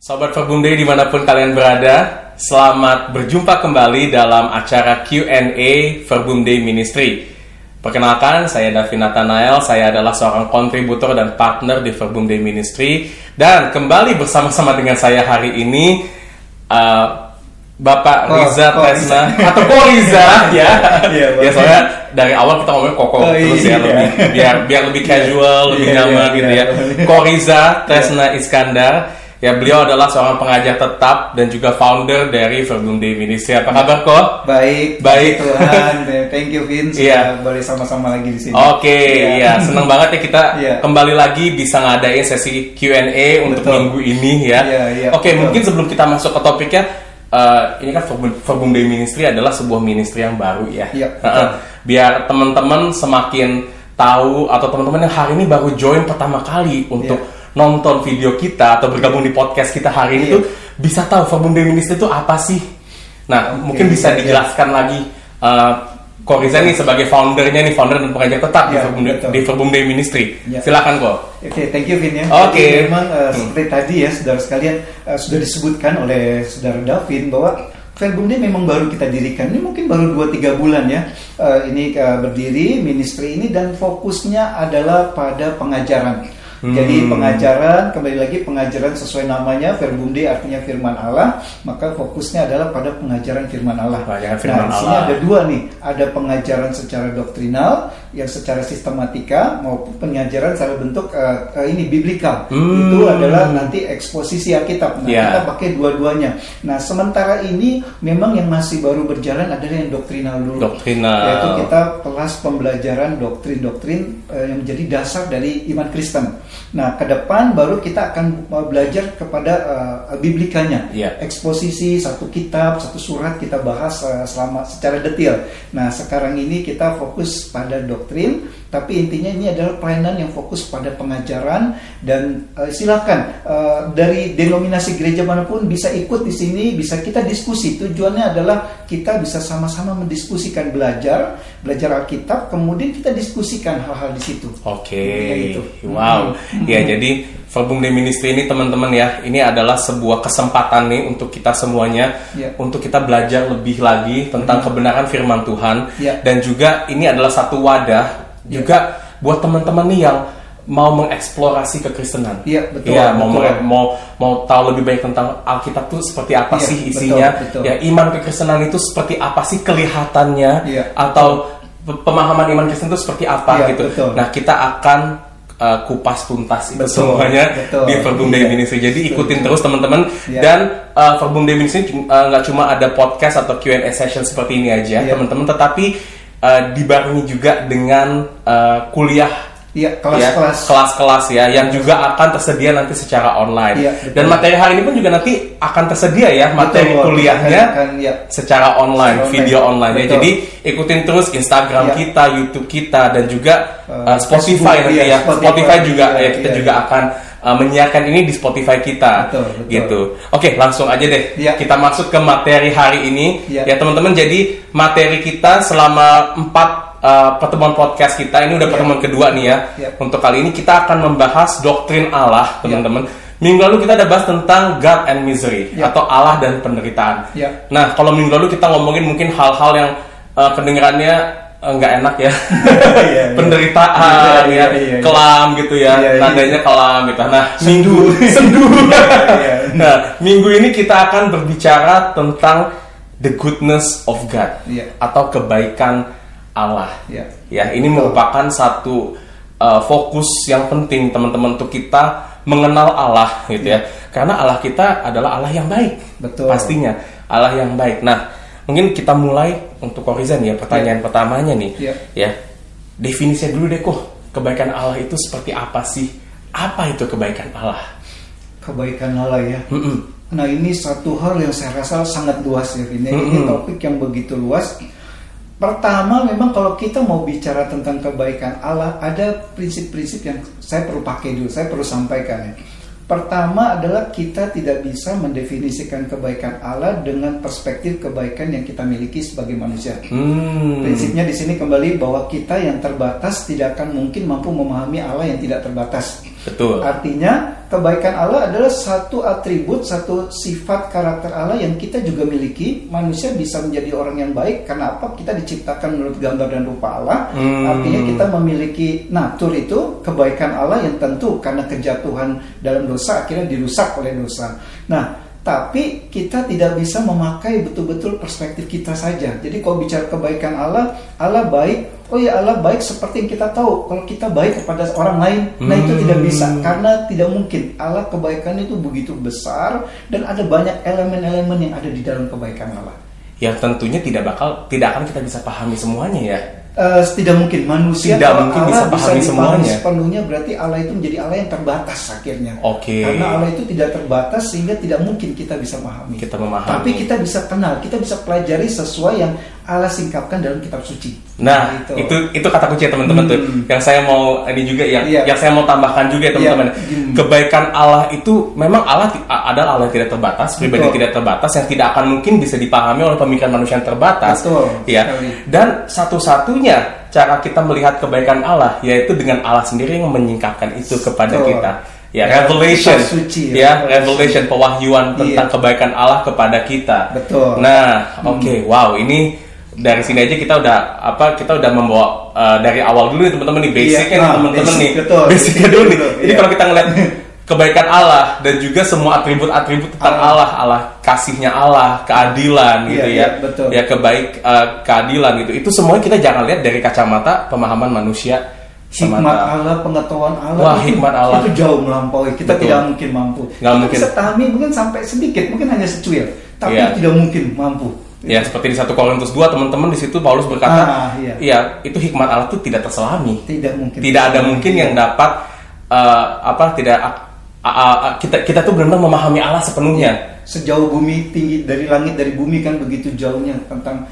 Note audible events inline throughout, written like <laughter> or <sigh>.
Sobat Verbum Day di mana pun kalian berada, selamat berjumpa kembali dalam acara Q&A Verbum Day Ministry. Perkenalkan, saya Davi Nathanael, saya adalah seorang kontributor dan partner di Verbum Day Ministry. Dan kembali bersama-sama dengan saya hari ini, uh, Bapak Ko- Riza Ko Tesna, atau Ko Riza, <laughs> ya. Iya, ya soalnya dari awal kita ngomongin Koko Oh, terus ya, iya. lebih, biar, biar lebih casual, lebih Iya, nyaman iya, gitu iya. ya. Ko Riza Tesna Iskandar. Ya, beliau adalah seorang pengajar tetap dan juga founder dari Verbum Day Ministry. Apa kabar, Ko? Baik, Baik. Tuhan. Thank you Vince. Iya. Sudah boleh sama-sama lagi di sini. Oke, Iya. ya senang banget ya kita <laughs> Iya. kembali lagi bisa ngadain sesi Q&A untuk Betul. minggu ini ya. Iya, iya, Oke, betul. mungkin sebelum kita masuk ke topiknya, eh, ini kan Verbum, Verbum Day Ministry adalah sebuah ministry yang baru ya. Iya, Heeh. betul. Biar teman-teman semakin tahu atau teman-teman yang hari ini baru join pertama kali untuk Iya. Nonton video kita atau bergabung di podcast kita hari ini Iya. tuh bisa tahu Day Ministry itu apa sih? Nah, Oke, mungkin bisa iya, iya. dijelaskan lagi. eh Koriza nih sebagai foundernya nih, founder dan pengajar tetap di, Iya, Verbum Day, betul. di Verbum Day Ministry. Iya. Silakan kok. Oke, thank you Vin ya. Oke. Jadi Memang uh, seperti tadi ya, saudara sekalian uh, sudah disebutkan oleh saudara Davin bahwa Verbum ini memang baru kita dirikan. Ini mungkin baru 2-3 bulan ya. Uh, ini uh, berdiri ministry ini dan fokusnya adalah pada pengajaran. Hmm. Jadi pengajaran, kembali lagi pengajaran sesuai namanya Verbum Dei artinya firman Allah, maka fokusnya adalah pada pengajaran firman Allah. Pengajaran firman nah, di sini Allah. ada dua nih, ada pengajaran secara doktrinal yang secara sistematika maupun pengajaran secara bentuk eh, eh, ini biblikal. Hmm. Itu adalah nanti eksposisi Alkitab. Nah, Ya. kita pakai dua-duanya. Nah, sementara ini memang yang masih baru berjalan adalah yang doktrinal dulu. Doktrinal. Yaitu kita kelas pembelajaran doktrin-doktrin eh, yang menjadi dasar dari iman Kristen. Nah, ke depan baru kita akan belajar kepada eh, biblikanya. Iya. Eksposisi satu kitab, satu surat kita bahas eh, selama secara detail. Nah, sekarang ini kita fokus pada doktrin, doctrine tapi intinya ini adalah pelayanan yang fokus pada pengajaran dan eh, silakan eh, dari denominasi gereja mana pun bisa ikut di sini, bisa kita diskusi. Tujuannya adalah kita bisa sama-sama mendiskusikan belajar, belajar Alkitab, kemudian kita diskusikan hal-hal di situ. Oke, Ya, gitu. wow. Ya, jadi Verbum Day Ministry ini teman-teman ya, ini adalah sebuah kesempatan nih untuk kita semuanya, Ya. untuk kita belajar lebih lagi tentang kebenaran Firman Tuhan, Ya. dan juga ini adalah satu wadah. Juga buat teman-teman nih yang mau mengeksplorasi kekristenan. Iya, betul, Iya, mau betul. mau mau tahu lebih baik tentang Alkitab itu seperti apa Iya, sih betul, isinya? betul. Ya, iman kekristenan itu seperti apa sih kelihatannya? Iya, atau pe- pemahaman iman Kristen itu seperti apa Iya, gitu. betul. Nah, kita akan uh, kupas tuntas itu Betul, semuanya betul. di Verbum Iya. Ministry. Jadi ikutin Betul. terus teman-teman Iya. dan uh, Verbum Day Ministry uh, nggak cuma ada podcast atau Q&A session seperti ini aja, Iya. teman-teman, tetapi uh, dibarengi juga dengan uh, kuliah Iya, ya, kelas-kelas. kelas-kelas ya yang juga akan tersedia nanti secara online. Betul. Dan materi hari ini pun juga nanti akan tersedia ya materi Betul, kuliahnya akan, ya. secara online, Secara video online ya. Jadi ikutin terus Instagram Iya. kita, YouTube kita dan juga Uh, uh, Spotify Facebook, nanti iya, ya. Spotify. Spotify juga Iya, ya kita iya, juga akan uh, menyiarkan ini di Spotify kita. Betul, betul. Gitu. Oke, langsung aja deh. Iya. Kita masuk ke materi hari ini. Iya. Ya teman-teman, jadi materi kita selama empat uh, pertemuan podcast kita ini udah Iya. pertemuan kedua nih ya. Iya. Untuk kali ini kita akan membahas doktrin Allah, teman-teman. Minggu lalu kita ada bahas tentang God and Misery Iya. atau Allah dan penderitaan. Iya. Nah, kalau minggu lalu kita ngomongin mungkin hal-hal yang uh, kedengarannya nggak enak ya, <laughs> iya. penderitaan, Iya, ya, iya, iya. kelam gitu ya, nadanya kelam gitu. Nah, <laughs> minggu <laughs> sendu. Nah, minggu ini kita akan berbicara tentang the goodness of God atau kebaikan Allah. Ya, ini merupakan satu uh, fokus yang penting teman-teman untuk kita mengenal Allah gitu ya. Karena Allah kita adalah Allah yang baik. Betul. Pastinya Allah yang baik. Nah, mungkin kita mulai untuk Korizan ya pertanyaan pertamanya nih. Iya. Ya. Definisinya dulu deh kok. Kebaikan Allah itu seperti apa sih? Apa itu kebaikan Allah? Kebaikan Allah ya. Mm-mm. Nah ini satu hal yang saya rasa sangat luas ya Vin. Ini Mm-mm. topik yang begitu luas. Pertama memang kalau kita mau bicara tentang kebaikan Allah ada prinsip-prinsip yang saya perlu pakai dulu, saya perlu sampaikan ya. Pertama adalah kita tidak bisa mendefinisikan kebaikan Allah dengan perspektif kebaikan yang kita miliki sebagai manusia. Hmm. Prinsipnya di sini kembali bahwa kita yang terbatas tidak akan mungkin mampu memahami Allah yang tidak terbatas. Betul. Artinya kebaikan Allah adalah satu atribut, satu sifat karakter Allah yang kita juga miliki. Manusia bisa menjadi orang yang baik karena apa? Kita diciptakan menurut gambar dan rupa Allah. Hmm. Artinya kita memiliki natur itu kebaikan Allah yang tentu karena kejatuhan dalam dosa akhirnya dirusak oleh dosa. Nah, tapi kita tidak bisa memakai betul-betul perspektif kita saja. Jadi kalau bicara kebaikan Allah, Allah baik. Oh ya Allah baik seperti yang kita tahu. Kalau kita baik kepada orang lain, nah itu Hmm. tidak bisa karena tidak mungkin. Allah kebaikan itu begitu besar dan ada banyak elemen-elemen yang ada di dalam kebaikan Allah. Yang tentunya tidak bakal tidak akan kita bisa pahami semuanya ya. Eh, tidak mungkin manusia Tidak mungkin Allah bisa pahami dipahami semuanya. sepenuhnya berarti Allah itu menjadi Allah yang terbatas akhirnya. Oke. Karena Allah itu tidak terbatas sehingga tidak mungkin kita bisa memahami. Kita memahami. Tapi kita bisa kenal, kita bisa pelajari sesuai yang Allah singkapkan dalam kitab suci. Nah, itu itu kata kunci ya teman-teman tuh. Hmm. Yang saya mau ini juga yang Iya. yang saya mau tambahkan juga ya teman-teman. Iya. Hmm. Kebaikan Allah itu memang Allah adalah Allah yang tidak terbatas, pribadi Betul. tidak terbatas yang tidak akan mungkin bisa dipahami oleh pemikiran manusia yang terbatas. Betul, Ya. Dan satu-satunya cara kita melihat kebaikan Allah yaitu dengan Allah sendiri yang menyingkapkan itu kepada Betul. kita. Ya, Ya, revelation. suci, ya, ya. revelation pewahyuan tentang Iya. kebaikan Allah kepada kita. Betul. Nah, oke, wow, ini dari sini aja kita udah apa? Kita udah membawa uh, dari awal dulu nih teman-teman nih basicnya Iya, nih nah, teman-teman basic, nih, betul. <laughs> basicnya dulu nih. Betul, Jadi iya. kalau kita ngeliat <laughs> kebaikan Allah dan juga semua atribut-atribut tentang Allah. Allah, Allah kasihnya Allah, keadilan gitu Iya, ya, betul. ya kebaik uh, keadilan gitu. Itu semuanya kita jangan lihat dari kacamata pemahaman manusia Hikmat semata. Allah, pengetahuan Allah, Wah, itu, hikmat Allah. itu jauh melampaui. Kita Betul. tidak mungkin mampu. Nggak kita mungkin. mungkin sampai sedikit, mungkin hanya secuil, tapi Iya. tidak mungkin mampu. Ya seperti di satu Korintus 2 teman-teman di situ Paulus berkata, Ah, iya. iya itu hikmat Allah itu tidak terselami. Tidak mungkin. tidak ada mungkin yang dapat uh, apa tidak a- a- a- kita kita tuh benar-benar memahami Allah sepenuhnya. sejauh bumi tinggi dari langit dari bumi kan begitu jauhnya tentang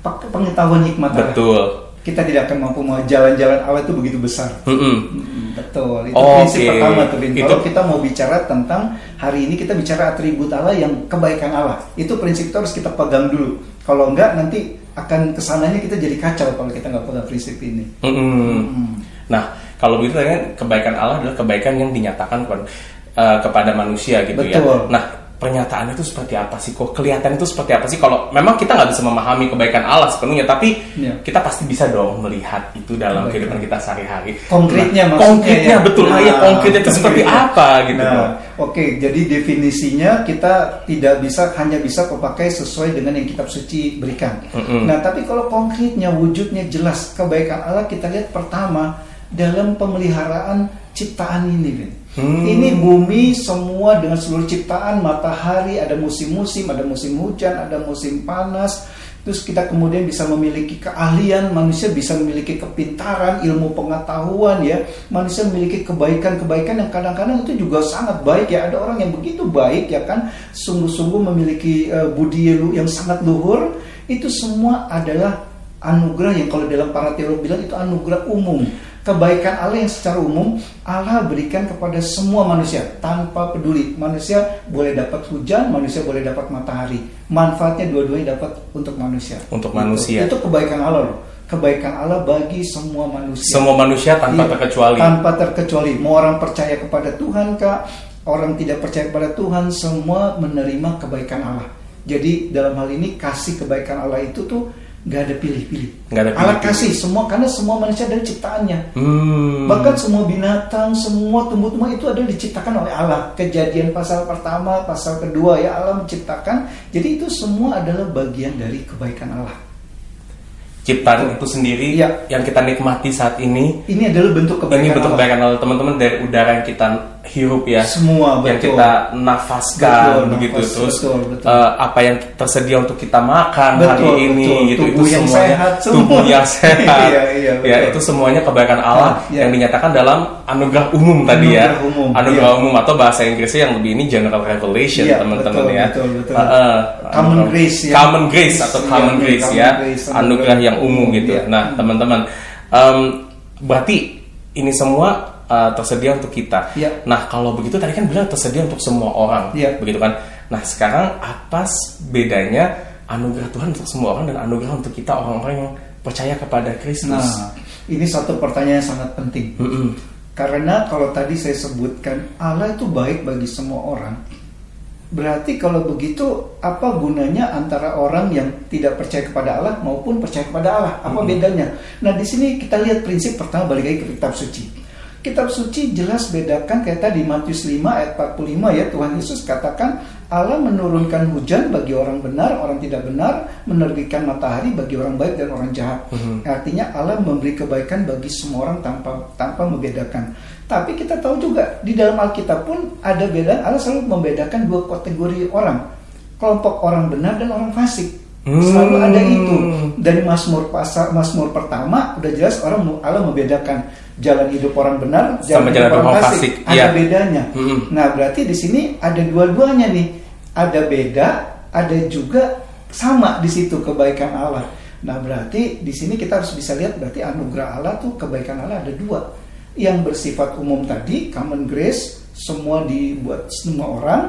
pe- pengetahuan hikmat Allah. Betul. Kita tidak akan mampu mau jalan-jalan Allah itu begitu besar. Mm, Betul. Itu Oke. prinsip pertama tuh. Itu- Kalau kita mau bicara tentang hari ini kita bicara atribut Allah yang kebaikan Allah. Itu prinsip itu harus kita pegang dulu. Kalau enggak nanti akan ke sananya kita jadi kacau kalau kita nggak pegang prinsip ini. Mm-mm. Hmm. Nah kalau begitu kan kebaikan Allah adalah kebaikan yang dinyatakan kepada, uh, kepada manusia gitu ya. Betul. Nah pernyataannya itu seperti apa sih kok kelihatan itu seperti apa sih kalau memang kita nggak bisa memahami kebaikan Allah sepenuhnya tapi Iya. kita pasti bisa dong melihat itu dalam Kebaikan. kehidupan kita sehari-hari Konkretnya Nah, maksudnya konkretnya ya. betul ah, ya Nah, konkretnya itu seperti konkretnya. apa gitu Nah, oke, jadi definisinya kita tidak bisa hanya bisa memakai sesuai dengan yang kitab suci berikan. Mm-mm. Nah, tapi kalau konkretnya wujudnya jelas kebaikan Allah kita lihat pertama dalam pemeliharaan ciptaan ini, Vin. Hmm. Ini bumi semua dengan seluruh ciptaan, matahari, ada musim-musim, ada musim hujan, ada musim panas. Terus kita kemudian bisa memiliki keahlian, manusia bisa memiliki kepintaran, ilmu pengetahuan ya. Manusia memiliki kebaikan-kebaikan yang kadang-kadang itu juga sangat baik ya. Ada orang yang begitu baik ya kan, sungguh-sungguh memiliki eh, budi yang sangat luhur. Itu semua adalah anugerah yang kalau dalam para teolog bilang itu anugerah umum kebaikan Allah yang secara umum Allah berikan kepada semua manusia. Tanpa peduli manusia boleh dapat hujan manusia boleh dapat matahari. Manfaatnya dua-duanya dapat untuk manusia. Untuk Itu. manusia. itu kebaikan Allah loh. Kebaikan Allah bagi semua manusia. Semua manusia tanpa Iya, terkecuali. tanpa terkecuali. Mau orang percaya kepada Tuhan kak orang tidak percaya kepada Tuhan semua menerima kebaikan Allah. Jadi dalam hal ini kasih kebaikan Allah itu tuh nggak ada pilih-pilih ada Allah pilih-pilih. kasih semua karena semua manusia dari ciptaannya Hmm. Bahkan semua binatang, semua tumbuh-tumbuhan itu adalah diciptakan oleh Allah. Kejadian pasal pertama, pasal kedua ya Allah menciptakan. Jadi itu semua adalah bagian dari kebaikan Allah. ciptaan itu sendiri Iya. yang kita nikmati saat ini Ini adalah bentuk kebaikan ini bentuk Allah. kebaikan Allah teman-teman dari udara yang kita hirup ya Semua yang betul. kita nafaskan Betul, begitu nafas, terus betul, betul. eh, apa yang tersedia untuk kita makan Betul, hari ini betul. gitu Tubuh itu yang semuanya sehat, semua. tubuh yang sehat <laughs> Iya, iya, ya betul. itu semuanya kebaikan Allah Ah, iya. yang dinyatakan dalam anugerah umum tadi ya Anugerah umum, anugerah iya. umum atau bahasa Inggrisnya yang lebih ini general revelation Iya, teman-teman betul, ya betul, betul. Eh, eh, Common grace ya. common grace atau Iya, common iya, grace common ya grace, anugerah yang umum gitu iya. nah teman-teman em, berarti ini semua eh, tersedia untuk kita. Iya. Nah, kalau begitu tadi kan bilang tersedia untuk semua orang, Iya. begitu kan? Nah, sekarang apa bedanya anugerah Tuhan untuk semua orang dan anugerah untuk kita orang-orang yang percaya kepada Kristus? Nah, ini satu pertanyaan yang sangat penting. Mm-mm. Karena kalau tadi saya sebutkan Allah itu baik bagi semua orang. Berarti kalau begitu apa gunanya antara orang yang tidak percaya kepada Allah maupun percaya kepada Allah? Apa Hmm. bedanya? Nah, di sini kita lihat prinsip pertama balik lagi ke kitab suci. Kitab suci jelas bedakan kayak tadi Matius 5 ayat 45 ya Tuhan Yesus katakan Allah menurunkan hujan bagi orang benar, orang tidak benar, menerbitkan matahari bagi orang baik dan orang jahat. Mhm. Artinya Allah memberi kebaikan bagi semua orang tanpa tanpa membedakan. Tapi kita tahu juga di dalam Alkitab pun ada beda. Allah selalu membedakan dua kategori orang, kelompok orang benar dan orang fasik. Hmm. Selalu ada itu. Dari Mazmur pasal Mazmur pertama udah jelas orang Allah membedakan jalan hidup orang benar, Sama jalan hidup orang fasik. Ada Iya. bedanya. Hmm. Nah, berarti di sini ada dua-duanya nih. Ada beda, ada juga sama di situ kebaikan Allah. Nah, berarti di sini kita harus bisa lihat berarti anugerah Allah tuh kebaikan Allah ada dua. Yang bersifat umum tadi, common grace, semua dibuat semua orang,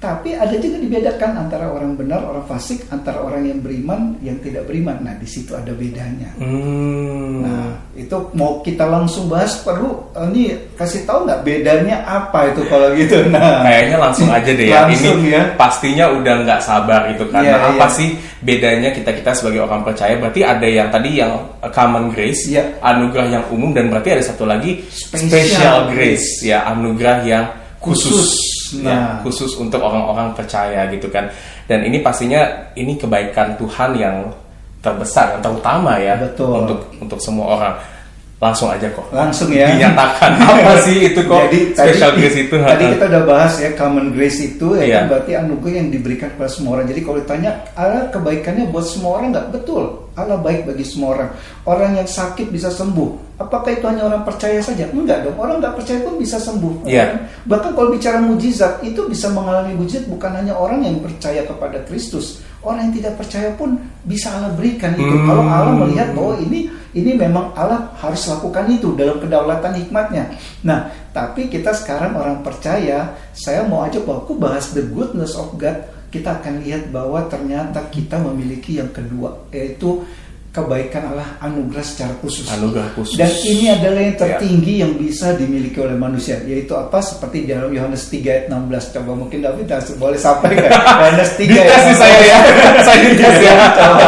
tapi ada juga dibedakan antara orang benar, orang fasik, antara orang yang beriman, yang tidak beriman. Nah, di situ ada bedanya. Hmm. Nah, itu mau kita langsung bahas perlu eh, ini kasih tahu nggak bedanya apa itu kalau gitu. <laughs> Nah, Kayaknya langsung aja deh ya. Langsung Ini ya. pastinya udah nggak sabar itu karena Iya, apa iya. sih bedanya kita kita sebagai orang percaya? Berarti ada yang tadi yang uh, common grace, Iya. anugerah yang umum dan berarti ada satu lagi Special special, grace, ya anugerah yang khusus, Khusus. Ya Nah. khusus untuk orang-orang percaya gitu kan. Dan ini pastinya ini kebaikan Tuhan yang terbesar, yang terutama ya Betul. untuk untuk semua orang. Langsung aja kok. langsung ya. Dinyatakan <laughs> apa sih itu kok Jadi special tadi, grace itu? tadi kita udah bahas ya common grace itu ya Iya. kan berarti anugerah yang diberikan kepada semua orang. Jadi kalau ditanya Allah kebaikannya buat semua orang nggak betul. Allah baik bagi semua orang. Orang yang sakit bisa sembuh. Apakah itu hanya orang percaya saja? Enggak dong. Orang nggak percaya pun bisa sembuh. Iya. Kan? Bahkan kalau bicara mujizat itu bisa mengalami mujizat bukan hanya orang yang percaya kepada Kristus. Orang yang tidak percaya pun bisa Allah berikan itu. Hmm. Kalau Allah melihat bahwa ini ini memang Allah harus lakukan itu dalam kedaulatan hikmatnya. Nah, tapi kita sekarang orang percaya, saya mau ajak bahwa aku bahas the goodness of God. Kita akan lihat bahwa ternyata kita memiliki yang kedua, yaitu kebaikan Allah anugerah secara khusus. Anugerah khusus. Dan ini adalah yang Ya. tertinggi yang bisa dimiliki oleh manusia, yaitu apa? Seperti di dalam Yohanes 3 ayat 16. Coba mungkin David harus boleh sampaikan. <laughs> Yohanes 3 ayat Dites nih saya ya. <laughs> saya dites ya. Coba.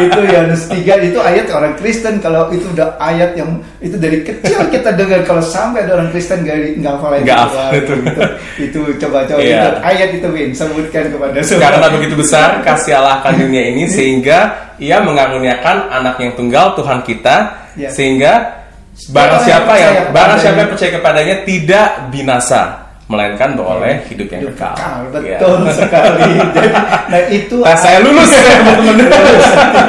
itu Yohanes 3 itu ayat orang Kristen kalau itu udah ayat yang itu dari kecil kita dengar kalau sampai ada orang Kristen nggak nggak hafal Nggak itu. itu. itu coba coba itu ayat itu Win sebutkan kepada Karena begitu besar kasih Allah akan dunia ini <laughs> sehingga ia mengaruniakan anak yang tunggal Tuhan kita Ya. sehingga barang yang siapa yang barang siapa yang percaya kepadanya tidak binasa melainkan beroleh hidup yang Hidup kekal. kekal, Ya. betul sekali. <laughs> Jadi, nah itu Nah, saya lulus <laughs> ya teman-teman.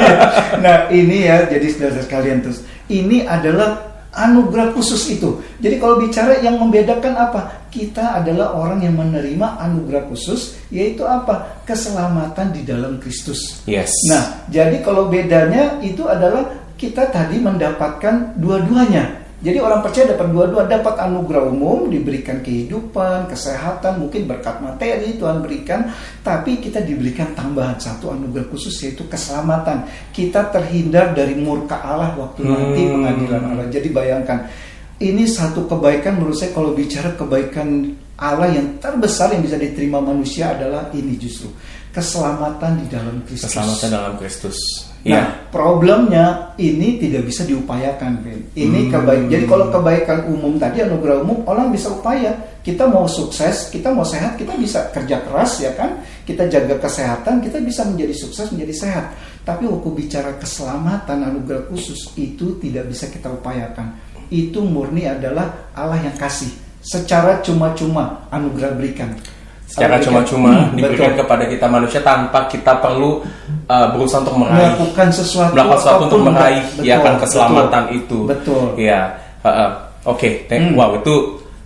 <laughs> nah ini ya jadi saudara sekalian terus ini adalah anugerah khusus itu. Jadi kalau bicara yang membedakan apa? Kita adalah orang yang menerima anugerah khusus yaitu apa? Keselamatan di dalam Kristus. Yes. Nah, jadi kalau bedanya itu adalah kita tadi mendapatkan dua-duanya. Jadi orang percaya dapat dua-dua, dapat anugerah umum, diberikan kehidupan, kesehatan, mungkin berkat materi Tuhan berikan, tapi kita diberikan tambahan satu anugerah khusus yaitu keselamatan. Kita terhindar dari murka Allah waktu nanti Hmm. pengadilan Allah. Jadi bayangkan, ini satu kebaikan menurut saya kalau bicara kebaikan Allah yang terbesar yang bisa diterima manusia adalah ini justru keselamatan di dalam Kristus. Keselamatan dalam Kristus. Nah, Ya. problemnya ini tidak bisa diupayakan, Ben. Ini Hmm. kebaikan. Jadi kalau kebaikan umum tadi anugerah umum, orang bisa upaya. Kita mau sukses, kita mau sehat, kita bisa kerja keras ya kan? Kita jaga kesehatan, kita bisa menjadi sukses, menjadi sehat. Tapi waktu bicara keselamatan anugerah khusus itu tidak bisa kita upayakan. Itu murni adalah Allah yang kasih secara cuma-cuma anugerah berikan. Secara cuma-cuma Hmm, diberikan betul. kepada kita manusia tanpa kita perlu uh, berusaha untuk meraih melakukan sesuatu melakukan sesuatu untuk meraih betul, ya kan betul, keselamatan itu. betul Ya, heeh. oke. Thank- Hmm. Wow, itu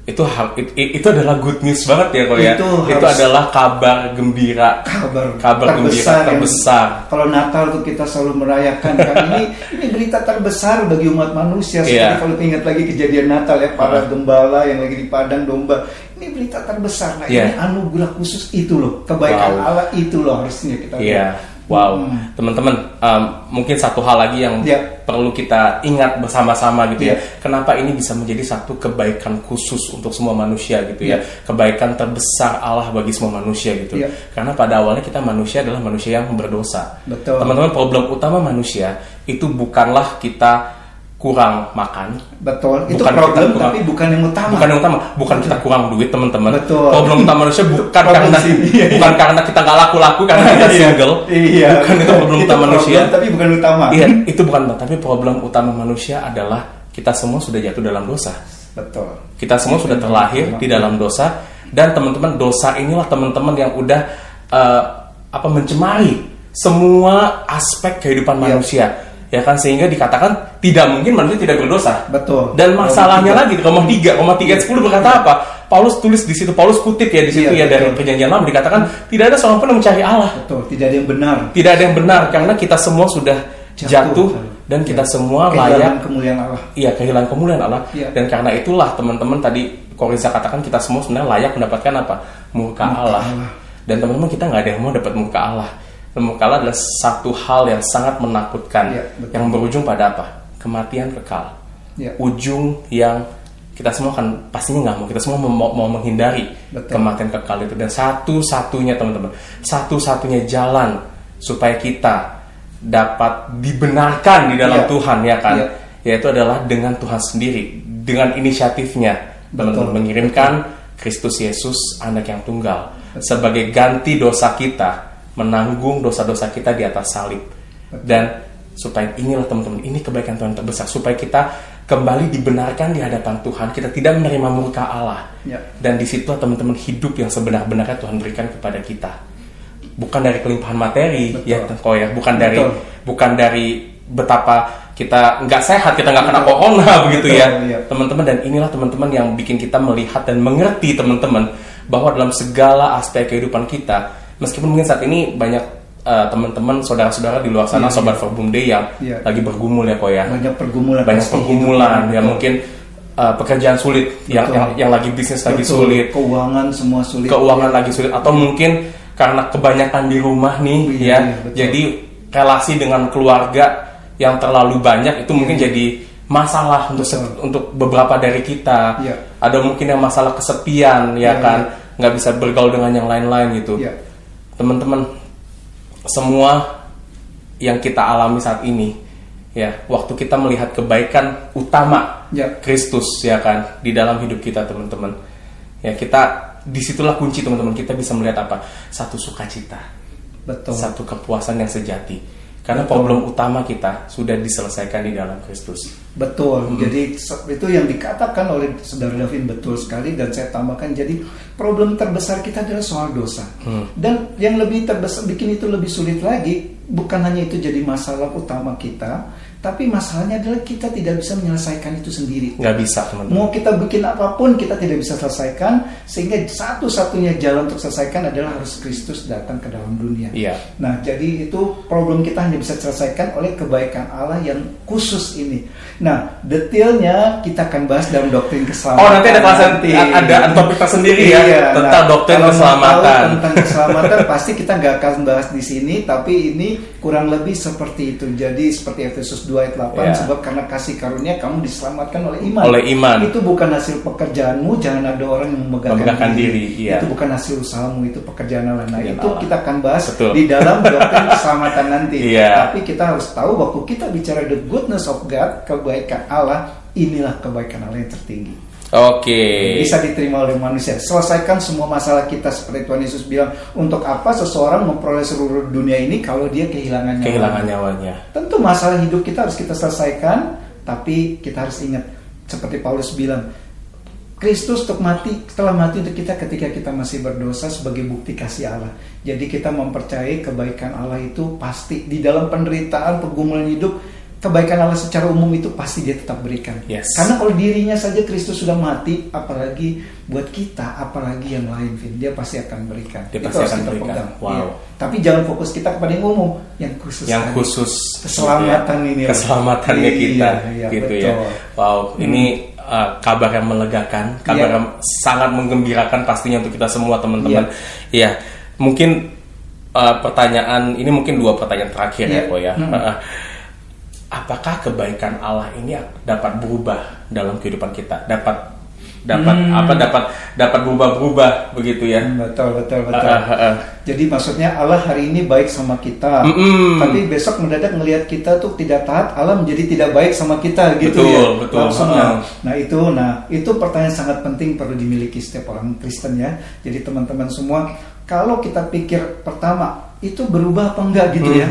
itu hal itu, itu adalah good news banget ya kok ya. Itu Itu adalah kabar gembira. kabar Kabar gembira yang- terbesar. kalau Natal tuh kita selalu merayakan kan <laughs> ini ini berita terbesar bagi umat manusia seperti Iya. kalau ingat lagi kejadian Natal ya para Ah. gembala yang lagi di padang domba ini berita terbesar nah Iya. ini anugerah khusus itu loh kebaikan Wow. Allah itu loh harusnya kita Iya. lihat Wow, Hmm. teman-teman, um, mungkin satu hal lagi yang Ya. perlu kita ingat bersama-sama gitu ya. Ya. Kenapa ini bisa menjadi satu kebaikan khusus untuk semua manusia gitu ya. Ya. Kebaikan terbesar Allah bagi semua manusia gitu. Ya. Karena pada awalnya kita manusia adalah manusia yang berdosa. Betul. Teman-teman, problem utama manusia itu bukanlah kita kurang makan, Betul. Itu Bukan problem kita kurang- tapi bukan yang utama. bukan yang utama, bukan kita kurang duit teman-teman. Betul. Problem utama manusia bukan Problem karena sini. Iya, bukan karena kita nggak laku-laku karena <laughs> kita Iya. single. Iya. Bukan itu problem utama manusia. tapi bukan utama. Iya, itu bukan tapi problem utama manusia adalah kita semua sudah jatuh dalam dosa. Betul. Kita semua sudah terlahir di dalam dosa dan teman-teman dosa inilah teman-teman yang udah eh, apa mencemari semua aspek kehidupan Iya. manusia. Ya kan sehingga dikatakan tidak mungkin manusia tidak berdosa. Betul. Dan masalahnya Roma lagi Roma 3, Roma 3 ayat 10 berkata apa? Paulus tulis di situ, Paulus kutip ya di situ ya Iya, dari betul. perjanjian lama dikatakan tidak ada seorang pun yang mencari Allah. Betul. Tidak ada yang benar. Tidak ada yang benar karena kita semua sudah Jatuh. jatuh, dan kita Iya. semua Kehilangan layak kemuliaan Allah. iya kehilangan kemuliaan Allah Iya. dan karena itulah teman-teman tadi Korisa katakan kita semua sebenarnya layak mendapatkan apa muka Allah. Allah. dan teman-teman kita nggak ada yang mau dapat muka Allah dan muka Allah adalah satu hal yang sangat menakutkan betul. yang berujung pada apa kematian kekal Iya. ujung yang kita semua kan pastinya nggak mau kita semua mau, mau menghindari Betul. kematian kekal itu dan satu-satunya teman-teman satu-satunya jalan supaya kita dapat dibenarkan di dalam Iya. Tuhan ya kan Iya. yaitu adalah dengan Tuhan sendiri dengan inisiatifnya teman-teman Betul. mengirimkan Kristus Yesus anak yang tunggal sebagai ganti dosa kita menanggung dosa-dosa kita di atas salib dan supaya inilah teman-teman ini kebaikan Tuhan terbesar supaya kita kembali dibenarkan di hadapan Tuhan kita tidak menerima murka Allah Ya. dan di situlah teman-teman hidup yang sebenar-benarnya Tuhan berikan kepada kita bukan dari kelimpahan materi Betul. ya kok ya bukan dari Betul. bukan dari betapa kita nggak sehat kita nggak kena Betul. corona <laughs> begitu ya iya. teman-teman dan inilah teman-teman yang bikin kita melihat dan mengerti teman-teman bahwa dalam segala aspek kehidupan kita meskipun mungkin saat ini banyak eh, teman-teman saudara-saudara di luar sana Iya, sobat Verbum Day yang Iya. lagi bergumul ya kok ya Banyak pergumulan. banyak pergumulan ya mungkin eh, pekerjaan sulit yang, Betul. yang yang lagi bisnis lagi Betul. sulit Keuangan semua sulit. keuangan lagi sulit atau mungkin karena kebanyakan di rumah nih Iya, ya iya, jadi relasi dengan keluarga yang terlalu banyak itu mungkin jadi masalah untuk Betul. untuk beberapa dari kita Iya. ada mungkin yang masalah kesepian ya Iya, kan nggak bisa bergaul dengan yang lain-lain gitu Iya. Teman-teman semua yang kita alami saat ini ya waktu kita melihat kebaikan utama Ya. Kristus ya kan di dalam hidup kita teman-teman ya kita di situlah kunci teman-teman kita bisa melihat apa satu sukacita Betul. satu kepuasan yang sejati karena Betul. problem utama kita sudah diselesaikan di dalam Kristus Betul. Jadi se- itu yang dikatakan oleh saudara Davin betul sekali dan saya tambahkan jadi problem terbesar kita adalah soal dosa. Dan yang lebih terbesar bikin itu lebih sulit lagi bukan hanya itu jadi masalah utama kita, tapi masalahnya adalah kita tidak bisa menyelesaikan itu sendiri. nggak bisa teman-teman Mau kita bikin apa pun kita tidak bisa selesaikan sehingga satu-satunya jalan untuk selesaikan adalah harus Kristus datang ke dalam dunia. iya Nah, jadi itu problem kita hanya bisa selesaikan oleh kebaikan Allah yang khusus ini. Nah, detailnya kita akan bahas dalam doktrin keselamatan. Oh nanti ada kelas ada topik tersendiri ya Iya, tentang nah, doktrin keselamatan. tentang keselamatan pasti kita nggak akan bahas di sini, tapi ini kurang lebih seperti itu. Jadi seperti Efesus 2 ayat 8, Iya. sebab karena kasih karunia kamu diselamatkan oleh iman. Oleh iman. Itu bukan hasil pekerjaanmu, jangan ada orang yang memegahkan, Memegahkan diri, iya. Itu bukan hasil usahamu, itu pekerjaan Allah. Nah, itu Allah. kita akan bahas Betul. di dalam <laughs> doktrin keselamatan nanti. Iya. Tapi kita harus tahu waktu kita bicara the goodness of God, kebaikan Allah, inilah kebaikan Allah yang tertinggi. Oke. Bisa diterima oleh manusia. Selesaikan semua masalah kita seperti Tuhan Yesus bilang. Untuk apa seseorang memperoleh seluruh dunia ini kalau dia kehilangan nyawa? Kehilangan nyawanya. Tentu masalah hidup kita harus kita selesaikan, tapi kita harus ingat seperti Paulus bilang, Kristus untuk mati telah mati untuk kita ketika kita masih berdosa sebagai bukti kasih Allah. Jadi kita mempercayai kebaikan Allah itu pasti di dalam penderitaan pergumulan hidup kebaikan Allah secara umum itu pasti dia tetap berikan. Yes. Karena kalau dirinya saja Kristus sudah mati, apalagi buat kita, apalagi yang lain, Vin, dia pasti akan berikan. Dia Itu pasti harus akan kita berikan. pegang. Wow. Iya. Tapi jangan fokus kita kepada yang umum, yang khusus. yang tadi. khusus Keselamatan gitu ini. ya. keselamatannya Iya, kita iya, gitu betul. Hmm. ya wow ini uh, kabar yang melegakan kabar Iya. yang sangat menggembirakan pastinya untuk kita semua teman-teman ya mungkin uh, pertanyaan ini mungkin dua pertanyaan terakhir ya, Iya. Ko ya. Hmm. Uh, apakah kebaikan Allah ini dapat berubah dalam kehidupan kita? Dapat dapat Hmm. apa dapat dapat berubah-berubah begitu ya? Hmm, betul betul betul. Uh, uh, uh. Jadi maksudnya Allah hari ini baik sama kita, Mm-mm. tapi besok mendadak melihat kita tuh tidak taat, Allah menjadi tidak baik sama kita gitu Betul, ya. betul. Langsung Ha-ha. nah, nah itu nah itu pertanyaan sangat penting perlu dimiliki setiap orang Kristen ya. Jadi teman-teman semua, kalau kita pikir pertama itu berubah apa enggak gitu ya.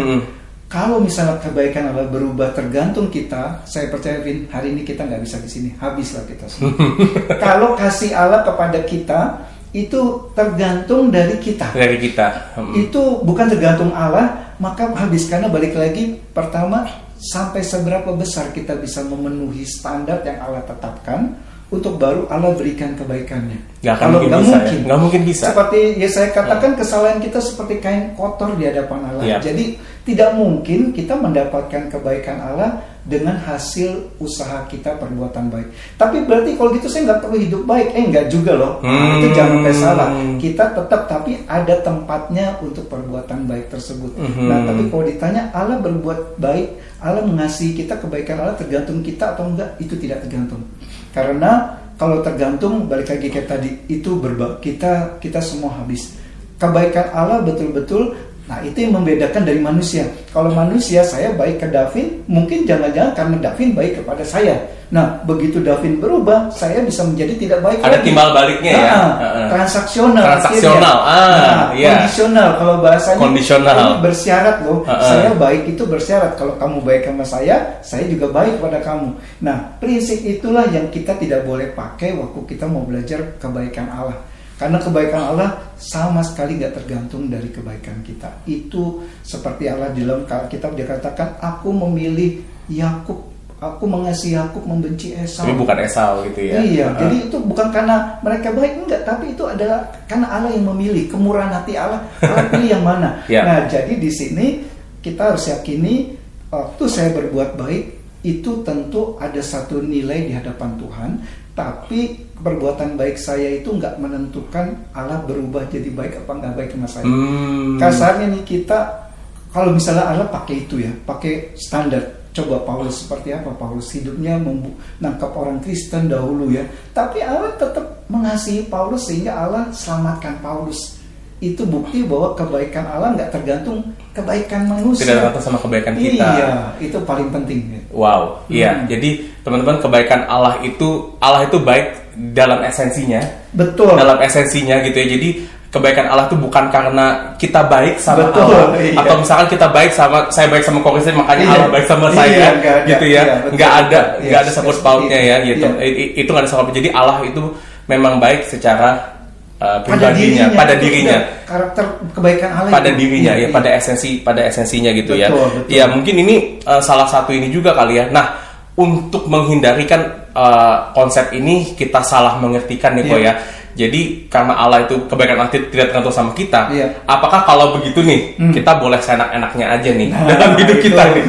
Kalau misalnya kebaikan Allah berubah tergantung kita, saya percaya Vin, hari ini kita nggak bisa di sini, habislah kita semua. <laughs> Kalau kasih Allah kepada kita itu tergantung dari kita. Dari kita. Hmm. Itu bukan tergantung Allah, maka habis karena balik lagi pertama sampai seberapa besar kita bisa memenuhi standar yang Allah tetapkan untuk baru Allah berikan kebaikannya. Nggak akan mungkin nggak ya? mungkin. Nggak mungkin bisa. Seperti ya saya katakan kesalahan kita seperti kain kotor di hadapan Allah. Iya. Jadi tidak mungkin kita mendapatkan kebaikan Allah dengan hasil usaha kita perbuatan baik. Tapi berarti kalau gitu saya nggak perlu hidup baik. Eh nggak juga loh. Hmm. Itu jangan sampai salah. Kita tetap tapi ada tempatnya untuk perbuatan baik tersebut. Mhm. Nah tapi kalau ditanya Allah berbuat baik, Allah mengasihi kita kebaikan Allah tergantung kita atau enggak itu tidak tergantung. Karena kalau tergantung balik lagi kayak tadi itu berba kita kita semua habis. Kebaikan Allah betul-betul Nah itu yang membedakan dari manusia. Kalau manusia saya baik ke Davin, mungkin jangan-jangan karena Davin baik kepada saya. Nah begitu Davin berubah, saya bisa menjadi tidak baik Ada lagi. timbal baliknya ya? Nah, Heeh. Transaksional. Transaksional, akhirnya. ah, Nah, iya. Kondisional kalau bahasanya. Kondisional. Ini bersyarat loh. Heeh. Saya baik itu bersyarat. Kalau kamu baik sama saya, saya juga baik pada kamu. Nah prinsip itulah yang kita tidak boleh pakai waktu kita mau belajar kebaikan Allah. Karena kebaikan Allah sama sekali nggak tergantung dari kebaikan kita. Itu seperti Allah di dalam kitab dia katakan, aku memilih Yakub, aku mengasihi Yakub membenci Esau. Tapi bukan Esau gitu ya. Iya, Heeh. jadi itu bukan karena mereka baik enggak, tapi itu adalah karena Allah yang memilih kemurahan hati Allah. Allah pilih yang mana. <laughs> Ya. Nah, jadi di sini kita harus yakini waktu saya berbuat baik itu tentu ada satu nilai di hadapan Tuhan, tapi perbuatan baik saya itu nggak menentukan Allah berubah jadi baik apa nggak baik sama saya. Hmm. Kasarnya nih kita kalau misalnya Allah pakai itu ya, pakai standar. Coba Paulus seperti apa? Paulus hidupnya menangkap orang Kristen dahulu ya. Tapi Allah tetap mengasihi Paulus sehingga Allah selamatkan Paulus. Itu bukti bahwa kebaikan Allah nggak tergantung kebaikan manusia. Tidak tergantung sama kebaikan kita. Iya, itu paling penting. ya. Wow, iya. Hmm. Jadi teman-teman kebaikan Allah itu Allah itu baik dalam esensinya, Betul. dalam esensinya gitu ya. Jadi kebaikan Allah itu bukan karena kita baik sama Betul, Allah iya. atau misalkan kita baik sama saya baik sama Koris makanya Iya. Allah baik sama Iya, saya nggak ada. gitu ya. Iya, betul, nggak ada nggak ada Yes, sangkut yes, pautnya iya. ya gitu. Iya. Itu nggak ada paut. Jadi Allah itu memang baik secara uh, pada pribadinya, dirinya, pada dirinya. karakter kebaikan Allah pada itu. dirinya ya iya. pada esensi pada esensinya gitu ya Betul, betul. ya mungkin ini uh, salah satu ini juga kali ya nah untuk menghindari kan uh, konsep ini kita salah mengertikan nih kok Iya. ya jadi karena Allah itu kebaikan Allah tidak tergantung sama kita Iya. apakah kalau begitu nih Hmm. kita boleh seenak-enaknya aja nih Nah, dalam hidup itu kita nih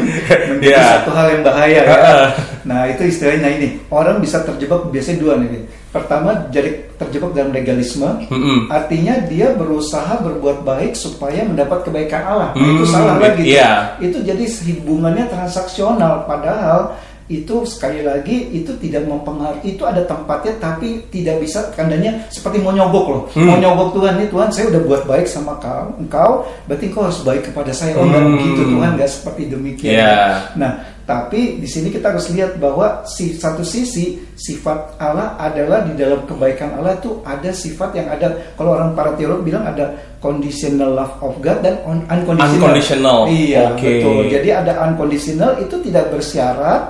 ya satu hal yang bahaya ya. Nah itu istilahnya ini orang bisa terjebak biasanya dua nih. Pertama jadi terjebak dalam legalisme, Mm-mm. artinya dia berusaha berbuat baik supaya mendapat kebaikan Allah. Nah, itu Hmm, salah lagi. tuh. iya. Itu jadi hubungannya transaksional, padahal itu sekali lagi itu tidak mempengaruhi itu ada tempatnya tapi tidak bisa tandanya seperti mau nyogok loh Hmm. mau nyogok Tuhan nih Tuhan saya udah buat baik sama kau engkau berarti engkau harus baik kepada saya oh nggak Hmm. begitu Tuhan nggak seperti demikian Iya. Nah, tapi di sini kita harus lihat bahwa si satu sisi sifat Allah adalah di dalam kebaikan Allah itu ada sifat yang ada kalau orang para teolog bilang ada conditional love of God dan un- unconditional. Unconditional. Iya, Oke. betul. Jadi ada unconditional itu tidak bersyarat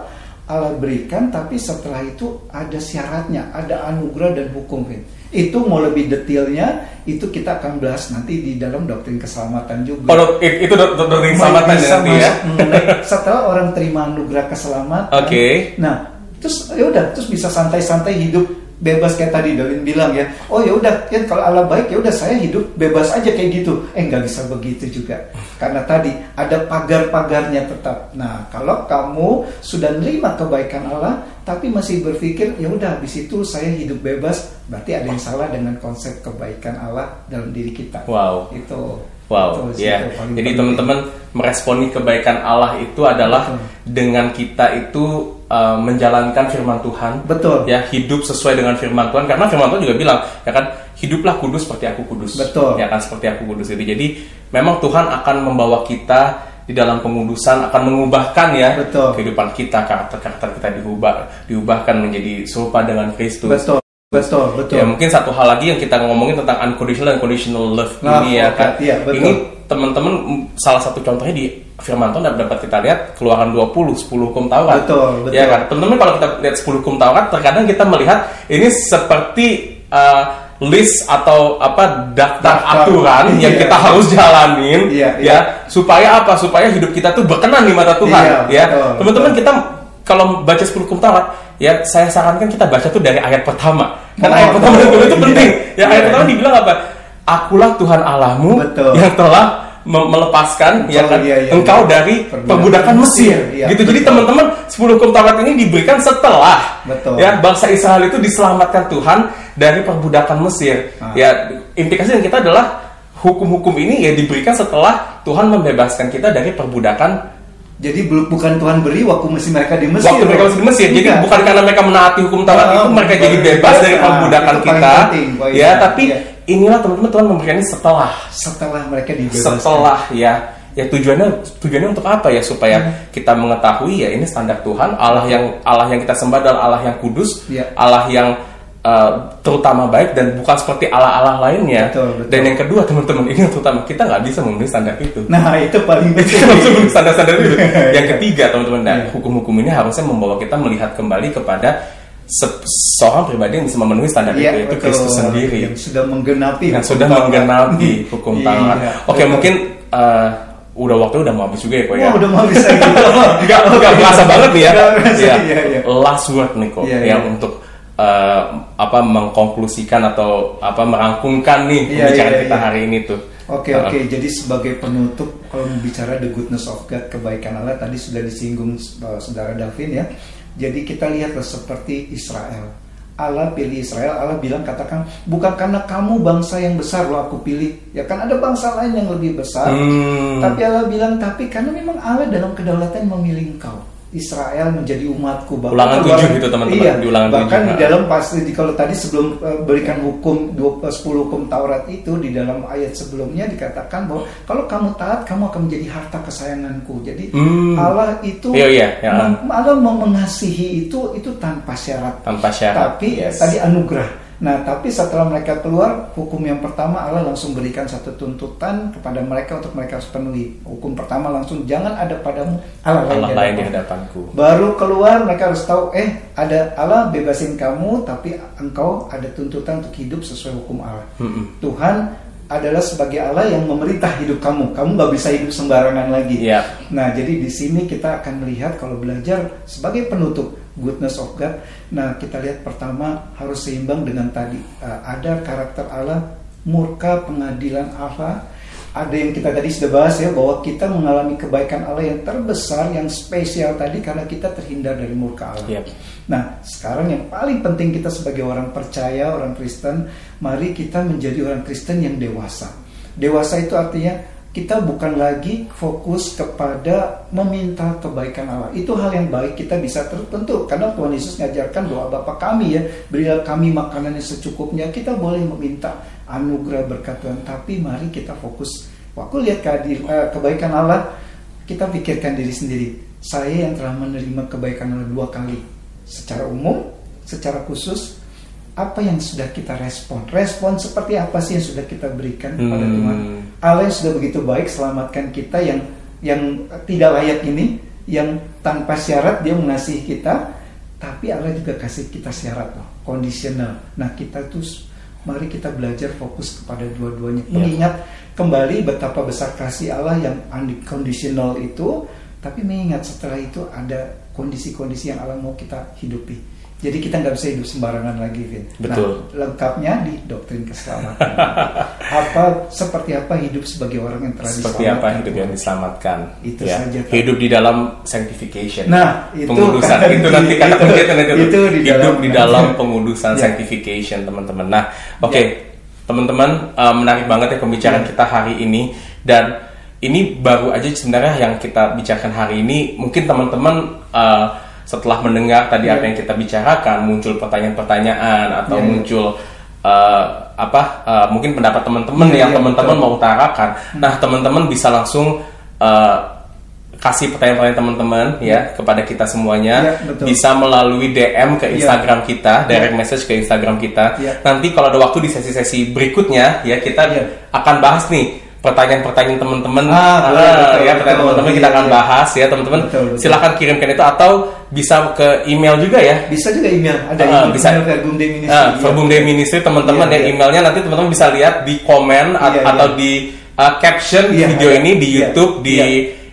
Allah berikan tapi setelah itu ada syaratnya, ada anugerah dan hukum. Vin. Itu mau lebih detailnya itu kita akan bahas nanti di dalam doktrin keselamatan juga. Oh, itu dok- dok- doktrin keselamatan ya nanti ya mengenai setelah orang terima anugerah keselamatan. Oke. Nah, terus ya udah, terus bisa santai-santai hidup bebas kayak tadi Dalin bilang ya. Oh ya udah, kan kalau Allah baik ya udah saya hidup bebas aja kayak gitu. Eh nggak bisa begitu juga. Karena tadi ada pagar-pagarnya tetap. Nah, kalau kamu sudah nerima kebaikan Allah tapi masih berpikir ya udah habis itu saya hidup bebas, berarti ada yang salah dengan konsep kebaikan Allah dalam diri kita. wow Itu. Wow, ya. paling Jadi teman-teman meresponi kebaikan Allah itu adalah Betul. dengan kita itu uh, menjalankan firman Tuhan. Betul. Ya, hidup sesuai dengan firman Tuhan karena firman Tuhan juga bilang, ya kan, hiduplah kudus seperti aku kudus. Betul. Ya kan seperti aku kudus itu. Jadi memang Tuhan akan membawa kita di dalam pengudusan akan mengubahkan ya Betul. kehidupan kita, karakter-karakter kita diubah diubahkan menjadi serupa dengan Kristus. Betul, betul, betul. Ya mungkin satu hal lagi yang kita ngomongin tentang unconditional dan conditional love Nah, ini ya kan. iya, betul. Ini teman-teman salah satu contohnya di Firman Tuhan dapat kita lihat keluaran 20 10 hukum Taurat. Betul, betul. Ya kan. Teman-teman kalau kita lihat 10 hukum Taurat terkadang kita melihat ini seperti uh, list atau apa daftar, Daftar, aturan yang iya. kita harus jalanin Iya, ya iya. supaya apa? Supaya hidup kita tuh berkenan di mata Tuhan Iya, ya. Teman-teman kita kalau baca 10 hukum Taurat ya saya sarankan kita baca tuh dari ayat pertama. Karena Oh, ayat pertama itu, itu Iya. penting. Ya ayat Iya. pertama dibilang apa? Akulah Tuhan Allahmu Betul. yang telah me- melepaskan ya Oh, kan iya, iya, engkau iya. dari Perbudakan Mesir. Iya, gitu. Jadi betul. teman-teman 10 hukum Taurat ini diberikan setelah Betul. ya bangsa Israel itu diselamatkan Tuhan dari perbudakan Mesir. Ah. Ya implikasi yang kita adalah hukum-hukum ini ya diberikan setelah Tuhan membebaskan kita dari perbudakan Jadi bukan Tuhan beri waktu masih mereka di Mesir. waktu mereka masih di Mesir. Jadi Bukan. karena mereka menaati hukum Taurat Ah, itu mereka jadi bebas dari Nah, perbudakan kita. penting. Ya, tapi Iya. Inilah teman-teman Tuhan memberikan setelah setelah mereka dibebaskan. setelah ya ya tujuannya tujuannya untuk apa ya supaya Hmm. kita mengetahui ya ini standar Tuhan Allah yang Allah yang kita sembah adalah Allah yang kudus Iya. Allah yang uh, terutama baik dan bukan seperti Allah-Allah lainnya Betul, betul. dan yang kedua teman-teman ini yang terutama kita nggak bisa memenuhi standar itu Nah, itu paling penting. standar-standar itu <laughs> yang ketiga teman-teman nah Iya. hukum-hukum ini harusnya membawa kita melihat kembali kepada seorang pribadi yang bisa memenuhi standar Iya, itu yaitu betul. Kristus sendiri Yang sudah menggenapi yang sudah menggenapi hukum Iya, Taurat. Oke, betul. mungkin uh, udah waktu udah mau habis juga ya kok ya. Wah, udah mau bisa gitu. <laughs> Enggak enggak berasa banget nih ya. Nggak berasa, Iya. iya, iya. Last word nih kok Iya, yang iya. untuk uh, apa mengkonklusikan atau apa merangkumkan nih Iya, pembicaraan iya, kita iya. hari ini tuh. Oke Uh, oke, jadi sebagai penutup kalau bicara the goodness of God kebaikan Allah tadi sudah disinggung uh, saudara Davin ya. Jadi kita lihatlah seperti Israel. Allah pilih Israel, Allah bilang katakan bukan karena kamu bangsa yang besar loh aku pilih. Ya kan ada bangsa lain yang lebih besar. Hmm. Tapi Allah bilang tapi karena memang Allah dalam kedaulatan memilih engkau. Israel menjadi umatku Bahkan Ulangan tujuh gitu, teman-teman. Iya, Di ulangan bahkan di dalam pasti di kalau tadi sebelum eh, berikan hukum 20, 10 hukum Taurat itu di dalam ayat sebelumnya dikatakan bahwa kalau kamu taat kamu akan menjadi harta kesayanganku. Jadi Hmm. Allah itu Iya, iya, ya. mem- Allah mengasihi itu itu tanpa syarat. tanpa syarat. Tapi Yes. tadi anugerah. Nah, tapi setelah mereka keluar, hukum yang pertama Allah langsung berikan satu tuntutan kepada mereka untuk mereka harus penuhi. Hukum pertama langsung jangan ada padamu Allah Allah lain di hadapanmu." hadapanku. Baru keluar mereka harus tahu eh ada Allah bebasin kamu tapi engkau ada tuntutan untuk hidup sesuai hukum Allah. Mm-mm. Tuhan adalah sebagai Allah yang memerintah hidup kamu. Kamu nggak bisa hidup sembarangan lagi. Iya. Nah, jadi di sini kita akan melihat kalau belajar sebagai penutup goodness of God. Nah, kita lihat pertama harus seimbang dengan tadi Uh, ada karakter Allah, murka pengadilan Allah. Ada yang kita tadi sudah bahas ya bahwa kita mengalami kebaikan Allah yang terbesar, yang spesial tadi karena kita terhindar dari murka Allah. Iya. Nah, sekarang yang paling penting kita sebagai orang percaya, orang Kristen, mari kita menjadi orang Kristen yang dewasa. Dewasa itu artinya kita bukan lagi fokus kepada meminta kebaikan Allah. Itu hal yang baik kita bisa tertentu karena Tuhan Yesus ngajarkan doa Bapa kami ya, berilah kami makanan yang secukupnya. Kita boleh meminta anugerah berkat Tuhan, tapi mari kita fokus. Waktu lihat kehadir- eh, kebaikan Allah, kita pikirkan diri sendiri. Saya yang telah menerima kebaikan Allah dua kali, secara umum, secara khusus, apa yang sudah kita respon? Respon seperti apa sih yang sudah kita berikan kepada Hmm. Tuhan? Allah yang sudah begitu baik selamatkan kita yang yang tidak layak ini, yang tanpa syarat dia mengasihi kita, tapi Allah juga kasih kita syarat loh, kondisional. Nah kita tuh mari kita belajar fokus kepada dua-duanya, Ya. mengingat kembali betapa besar kasih Allah yang unconditional itu, tapi mengingat setelah itu ada kondisi-kondisi yang Allah mau kita hidupi. Jadi kita nggak bisa hidup sembarangan lagi, Vin. Betul. Nah, lengkapnya di doktrin keselamatan. <laughs> apa seperti apa hidup sebagai orang yang telah Seperti apa hidup yang diselamatkan? Itu ya. saja, Pak. Hidup di dalam sanctification. Nah, itu pengudusan kan- itu nanti kata itu- kuncinya nanti itu di hidup dalam- di dalam <laughs> pengudusan Ya. sanctification teman-teman. Nah, oke Ya. teman-teman eh, menarik banget ya pembicaraan Ya. kita hari ini. Dan ini baru aja sebenarnya yang kita bicarakan hari ini. Mungkin teman-teman uh, setelah mendengar tadi Iya. apa yang kita bicarakan, muncul pertanyaan-pertanyaan atau Iya, iya. muncul uh, apa? uh, mungkin pendapat teman-teman Iya, yang iya, teman-teman mau utarakan. Nah, teman-teman bisa langsung uh, kasih pertanyaan-pertanyaan teman-teman ya kepada kita semuanya Iya, betul. bisa melalui DM ke Iya. Instagram kita, direct message ke Instagram kita. Iya. Nanti kalau ada waktu di sesi-sesi berikutnya ya kita Iya. akan bahas nih pertanyaan-pertanyaan teman-teman. Ah, boleh, betul, ya pertanyaan teman-teman kita Iya, akan iya. bahas ya teman-teman. Betul, betul. Silakan kirimkan itu atau bisa ke email juga ya. Bisa juga email, ada Ah, email, bisa. Verbum Day Ministry. Iya. Verbum Day Ministry teman-teman Iya, ya iya. emailnya nanti teman-teman bisa lihat di komen at- Iya, atau iya. di uh, caption Iya, video ada. ini di Iya, YouTube, di iya.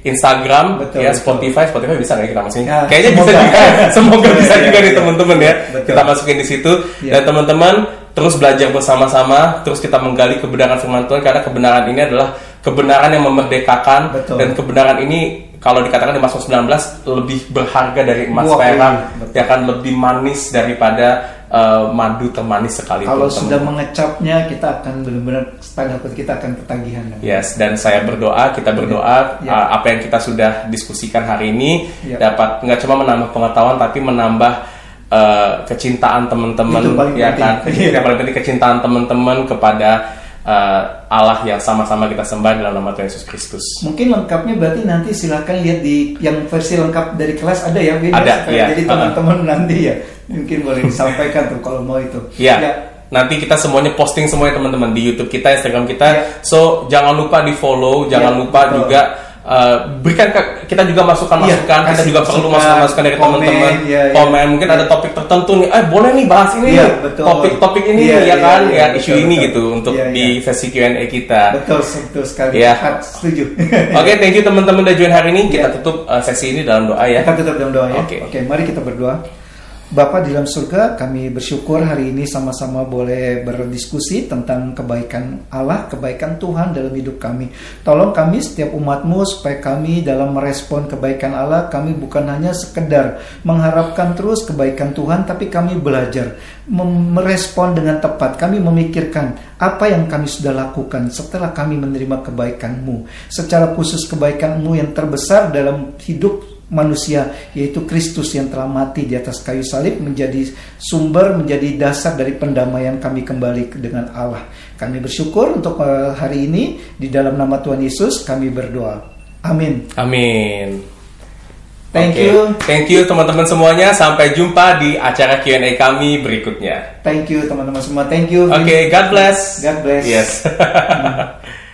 Instagram, Betul, ya betul. Spotify, Spotify bisa nggak kita masukin? Ya, Kayaknya bisa <laughs> semoga. juga. Semoga Iya, bisa iya, juga nih iya. teman-teman ya. Betul. Kita masukin di situ Iya. dan teman-teman terus belajar bersama-sama, terus kita menggali kebenaran firman Tuhan karena kebenaran ini adalah kebenaran yang memerdekakan Betul. dan kebenaran ini kalau dikatakan di Mazmur 19 lebih berharga dari emas Wah, perak, iya, ya kan lebih manis daripada uh, madu termanis sekali. Kalau teman-teman. sudah mengecapnya, kita akan benar-benar tanda kutip kita akan ketagihan. Yes, dan saya berdoa, kita berdoa Ya. uh, apa yang kita sudah diskusikan hari ini Ya. dapat nggak cuma menambah pengetahuan tapi menambah uh, kecintaan teman-teman ya penting. kan, yang paling penting kecintaan teman-teman kepada uh, Allah yang sama-sama kita sembah dalam nama Tuhan Yesus Kristus. Mungkin lengkapnya berarti nanti silakan lihat di yang versi lengkap dari kelas ada ya, Vin? Ada, iya. Jadi teman-teman nanti ya mungkin boleh disampaikan tuh kalau mau itu. Ya, nanti kita semuanya posting semuanya teman-teman di YouTube kita, Instagram kita. Ya. So jangan lupa di follow, jangan Ya, lupa betul. juga uh, berikan ke, kita juga. Iya, kita kasih juga perlu masukan, masukan-masukan dari komen, teman-teman. ya, ya. Komen, mungkin ada topik tertentu nih. Eh boleh nih bahas ini, Iya, nih. betul. topik-topik ini Iya, ya iya, kan, iya, ya betul, isu ini betul. gitu untuk Iya, di iya. sesi Q&A kita. Betul, betul sekali. Ya. Setuju. <laughs> Oke, thank you teman-teman udah join hari ini. Kita Iya. tutup uh, sesi ini dalam doa ya. Kita tutup dalam doa ya. Oke. Oke, mari kita berdoa. Bapa di dalam surga, kami bersyukur hari ini sama-sama boleh berdiskusi tentang kebaikan Allah, kebaikan Tuhan dalam hidup kami. Tolong kami setiap umatmu supaya kami dalam merespon kebaikan Allah, kami bukan hanya sekedar mengharapkan terus kebaikan Tuhan, tapi kami belajar merespon dengan tepat. Kami memikirkan apa yang kami sudah lakukan setelah kami menerima kebaikan-Mu. Secara khusus kebaikan-Mu yang terbesar dalam hidup manusia yaitu Kristus yang telah mati di atas kayu salib menjadi sumber menjadi dasar dari pendamaian kami kembali ke- dengan Allah. Kami bersyukur untuk eh, hari ini di dalam nama Tuhan Yesus kami berdoa. Amin. Amin. Thank Oke. you. Thank you teman-teman semuanya. Sampai jumpa di acara Q&A kami berikutnya. Thank you teman-teman semua. Thank you. Oke, God bless. God bless. Yes. <laughs>